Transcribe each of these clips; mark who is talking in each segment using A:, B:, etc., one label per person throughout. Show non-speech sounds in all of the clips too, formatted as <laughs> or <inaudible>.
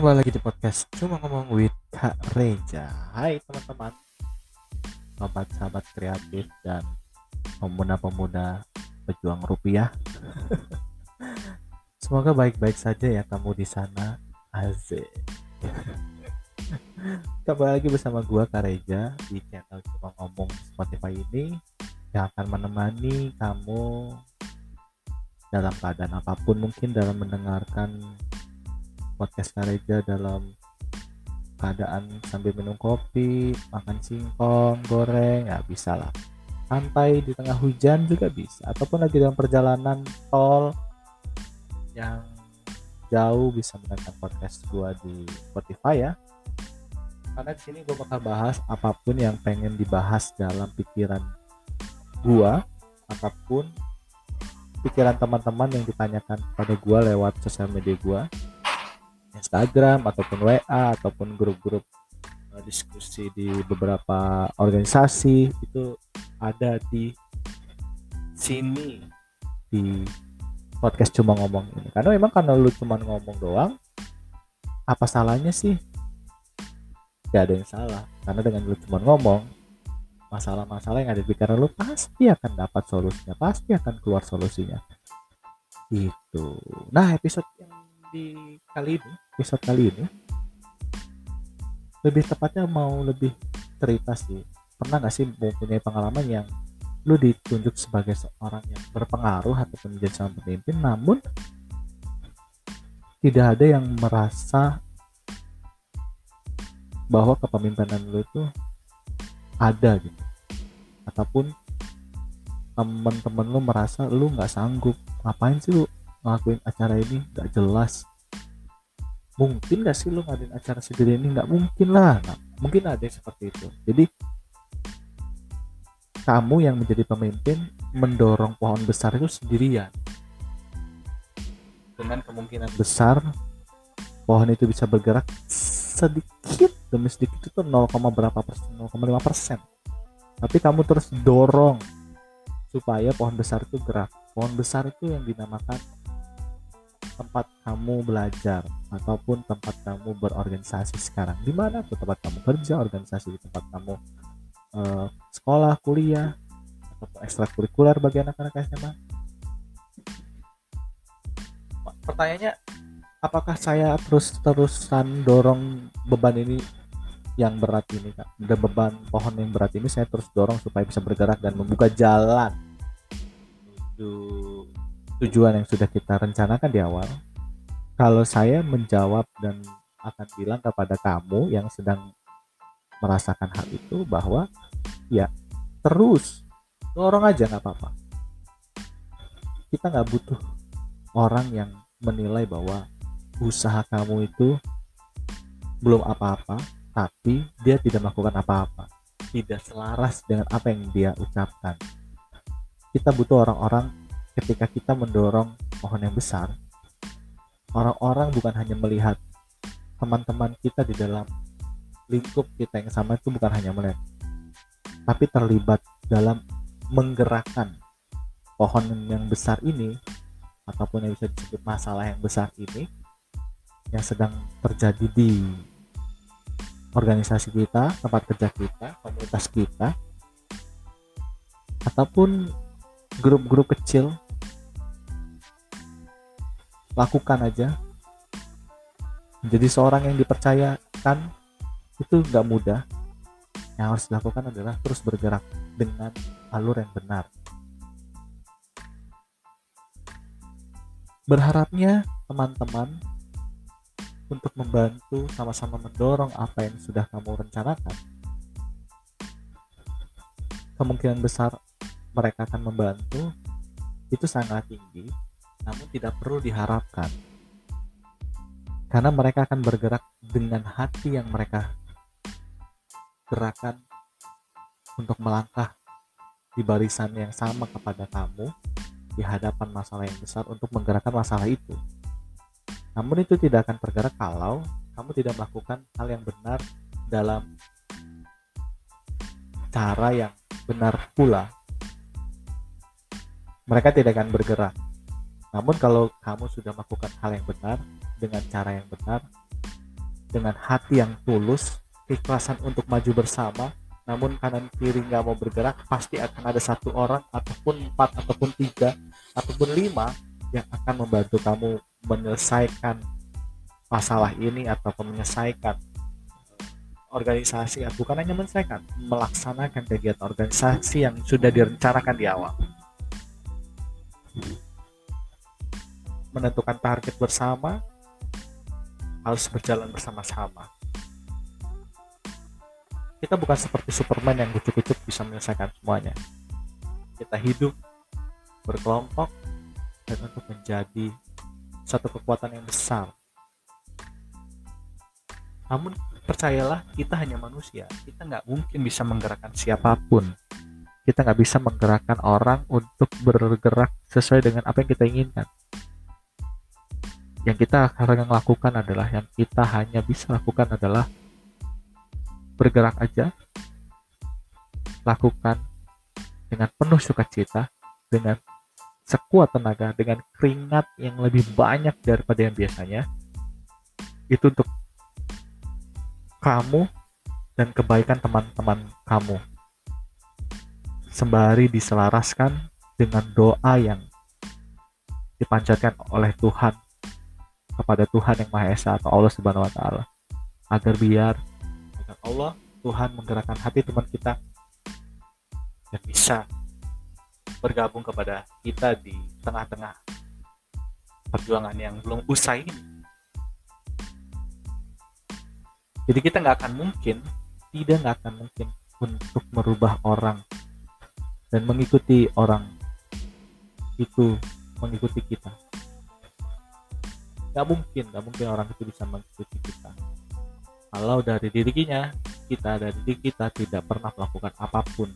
A: kembali lagi di podcast Cuma Ngomong with Kak Reja. Hai teman-teman. Sobat-sahabat kreatif dan pemuda-pemuda pejuang rupiah. <laughs> Semoga baik-baik saja ya kamu di sana Azik <laughs> Kembali lagi bersama gua Kak Reja di channel Cuma Ngomong Spotify ini Yang akan menemani kamu dalam keadaan apa pun mungkin dalam mendengarkan podcast Kareja dalam keadaan sambil minum kopi, makan singkong, goreng, ya bisa lah. Santai di tengah hujan juga bisa. Ataupun lagi dalam perjalanan tol yang jauh bisa mendengarkan podcast gua di Spotify ya. Karena di sini gue bakal bahas apa pun yang pengen dibahas dalam pikiran gua, apa pun pikiran teman-teman yang ditanyakan kepada gua lewat sosial media gua Instagram ataupun WA ataupun grup-grup uh, diskusi di beberapa organisasi itu ada di sini di podcast cuma ngomong ini. Karena memang karena lu cuma ngomong doang apa salahnya sih? Gak ada yang salah. Karena dengan lu cuma ngomong masalah-masalah yang ada di pikiran lu pasti akan dapat solusinya pasti akan keluar solusinya. Itu nah episode yang di kali ini? Episode kali ini? Lebih tepatnya mau lebih cerita sih. Pernah gak sih mempunyai pengalaman yang lu ditunjuk sebagai seorang yang berpengaruh ataupun menjadi seorang pemimpin namun tidak ada yang merasa bahwa kepemimpinan lu itu ada gitu? Ataupun temen-temen lu merasa lu nggak sanggup? Ngapain sih lu ngelakuin acara ini nggak jelas. Mungkin gak sih lu ngadain acara sendiri ini? Nggak mungkin lah. Nah, mungkin ada yang seperti itu. Jadi kamu yang menjadi pemimpin mendorong pohon besar itu sendirian. Dengan kemungkinan besar pohon itu bisa bergerak sedikit demi sedikit itu 0, berapa persen 0,5 persen. Tapi kamu terus dorong supaya pohon besar itu gerak. Pohon besar itu yang dinamakan tempat kamu belajar ataupun tempat kamu berorganisasi sekarang? Di mana tuh tempat kamu kerja organisasi di tempat kamu uh, sekolah kuliah atau ekstrakurikuler bagi anak-anak SMA pertanyaannya apakah saya terus terusan dorong beban ini yang berat ini kak? Dan beban pohon yang berat ini saya terus dorong supaya bisa bergerak dan membuka jalan menuju tujuan yang sudah kita rencanakan di awal kalau saya menjawab dan akan bilang kepada kamu yang sedang merasakan hal itu bahwa ya terus dorong aja nggak apa-apa. Kita nggak butuh orang yang menilai bahwa usaha kamu itu belum apa-apa tapi dia tidak melakukan apa-apa. Tidak selaras dengan apa yang dia ucapkan. Kita butuh orang-orang ketika kita mendorong pohon yang besar orang-orang bukan hanya melihat teman-teman kita di dalam lingkup kita yang sama itu bukan hanya melihat tapi terlibat dalam menggerakkan pohon yang besar ini ataupun yang bisa disebut masalah yang besar ini yang sedang terjadi di organisasi kita, tempat kerja kita, komunitas kita, ataupun grup-grup kecil. Lakukan aja. Menjadi seorang yang dipercayakan itu nggak mudah. Yang harus dilakukan adalah terus bergerak dengan alur yang benar. Berharapnya teman-teman untuk membantu sama-sama mendorong apa yang sudah kamu rencanakan. Kemungkinan besar mereka akan membantu itu sangat tinggi namun tidak perlu diharapkan karena mereka akan bergerak dengan hati yang mereka gerakan untuk melangkah di barisan yang sama kepada kamu di hadapan masalah yang besar untuk menggerakkan masalah itu. Namun itu tidak akan tergerak kalau kamu tidak melakukan hal yang benar dalam cara yang benar pula. Mereka tidak akan bergerak. Namun kalau kamu sudah melakukan hal yang benar dengan cara yang benar, dengan hati yang tulus keikhlasan untuk maju bersama namun kanan kiri nggak mau bergerak pasti akan ada satu orang ataupun empat ataupun tiga ataupun lima yang akan membantu kamu menyelesaikan masalah ini atau menyelesaikan organisasi bukan hanya menyelesaikan melaksanakan kegiatan organisasi yang sudah direncanakan di awal menentukan target bersama harus berjalan bersama-sama kita bukan seperti Superman yang kucuk-kucuk bisa menyelesaikan semuanya. Kita hidup berkelompok dan untuk menjadi satu kekuatan yang besar. Namun percayalah kita hanya manusia, kita nggak mungkin bisa menggerakkan siapa pun. Kita nggak bisa menggerakkan orang untuk bergerak sesuai dengan apa yang kita inginkan. Yang kita akan lakukan adalah yang kita hanya bisa lakukan adalah bergerak aja lakukan dengan penuh sukacita dengan sekuat tenaga dengan keringat yang lebih banyak daripada yang biasanya itu untuk kamu dan kebaikan teman-teman kamu sembari diselaraskan dengan doa yang dipanjatkan oleh Tuhan kepada Tuhan yang Maha Esa atau Allah Subhanahu wa taala agar biar Allah Tuhan menggerakkan hati teman kita dan bisa bergabung kepada kita di tengah-tengah perjuangan yang belum usai ini. Jadi kita nggak akan mungkin, tidak nggak akan mungkin untuk merubah orang dan mengikuti orang itu mengikuti kita. Nggak mungkin, nggak mungkin orang itu bisa mengikuti kita. Kalau dari dirinya kita dari diri kita tidak pernah melakukan apa pun.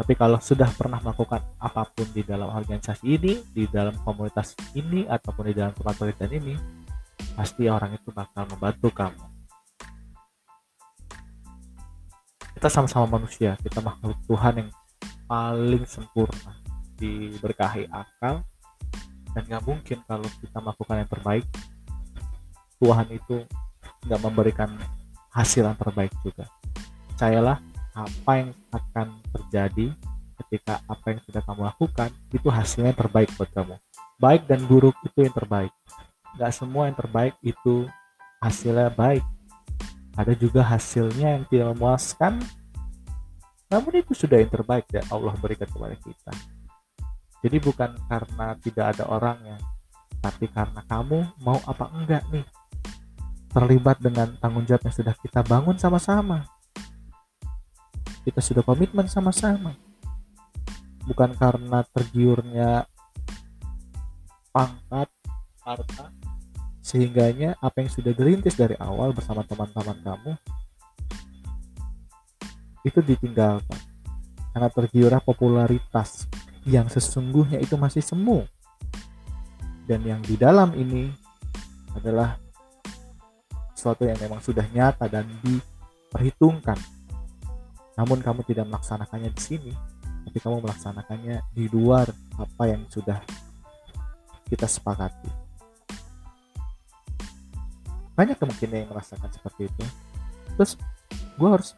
A: Tapi kalau sudah pernah melakukan apa pun di dalam organisasi ini di dalam komunitas ini ataupun di dalam tempat ini pasti orang itu bakal membantu kamu kita sama-sama manusia. Kita makhluk Tuhan yang paling sempurna. Diberkahi akal. Dan nggak mungkin kalau kita melakukan yang terbaik Tuhan itu nggak memberikan hasil yang terbaik juga. Percayalah apa yang akan terjadi ketika apa yang sudah kamu lakukan itu hasilnya yang terbaik buat kamu. Baik dan buruk itu yang terbaik. Nggak semua yang terbaik itu hasilnya baik ada juga hasilnya yang tidak memuaskan namun itu sudah yang terbaik ya Allah berikan kepada kita jadi bukan karena tidak ada orangnya tapi karena kamu mau apa enggak nih terlibat dengan tanggung jawab yang sudah kita bangun sama-sama. Kita sudah komitmen sama-sama. Bukan karena tergiurnya pangkat, harta, sehingganya apa yang sudah dirintis dari awal bersama teman-teman kamu itu ditinggalkan karena tergiurah popularitas yang sesungguhnya itu masih semu dan yang di dalam ini adalah sesuatu yang memang sudah nyata dan diperhitungkan. Namun kamu tidak melaksanakannya di sini, tapi kamu melaksanakannya di luar apa yang sudah kita sepakati. Banyak kemungkinan yang merasakan seperti itu. Terus gue harus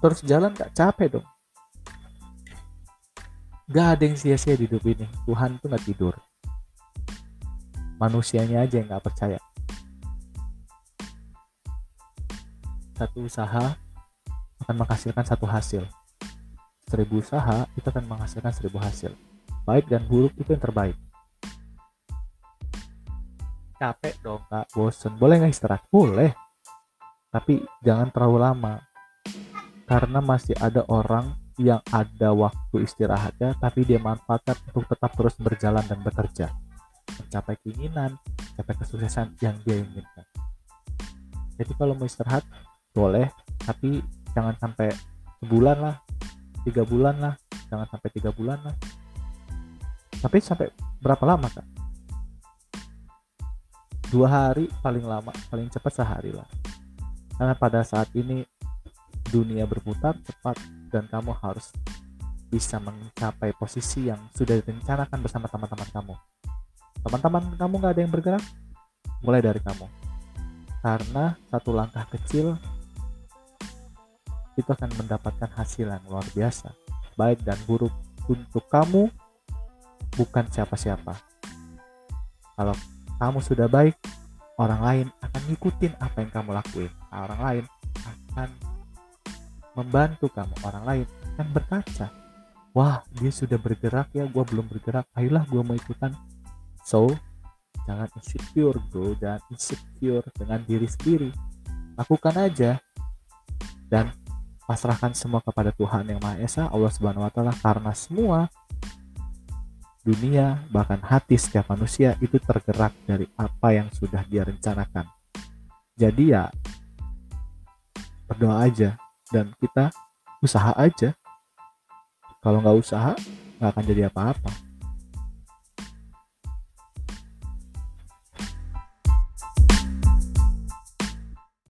A: terus jalan gak capek dong. Gak ada yang sia-sia di hidup ini. Tuhan tuh gak tidur. Manusianya aja yang gak percaya. satu usaha akan menghasilkan satu hasil. Seribu usaha itu akan menghasilkan seribu hasil. Baik dan buruk itu yang terbaik. Capek dong kak, bosen. Boleh nggak istirahat? Boleh. Tapi jangan terlalu lama. Karena masih ada orang yang ada waktu istirahatnya, tapi dia manfaatkan untuk tetap terus berjalan dan bekerja. Mencapai keinginan, mencapai kesuksesan yang dia inginkan. Jadi kalau mau istirahat, boleh tapi jangan sampai sebulan lah tiga bulan lah jangan sampai tiga bulan lah tapi sampai berapa lama kak dua hari paling lama paling cepat sehari lah. Karena pada saat ini dunia berputar cepat dan kamu harus bisa mencapai posisi yang sudah direncanakan bersama teman-teman kamu. Teman-teman kamu nggak ada yang bergerak? Mulai dari kamu. Karena satu langkah kecil itu akan mendapatkan hasil yang luar biasa baik dan buruk untuk kamu bukan siapa-siapa. Kalau kamu sudah baik orang lain akan ngikutin apa yang kamu lakuin. Orang lain akan membantu kamu. Orang lain akan berkaca. Wah dia sudah bergerak ya gue belum bergerak. Ayolah gue mau ikutan. So jangan insecure bro. Jangan insecure dengan diri sendiri. Lakukan aja. Dan pasrahkan semua kepada Tuhan yang Maha Esa Allah Subhanahu wa taala karena semua dunia bahkan hati setiap manusia itu tergerak dari apa yang sudah dia rencanakan. Jadi ya berdoa aja dan kita usaha aja. Kalau nggak usaha nggak akan jadi apa-apa.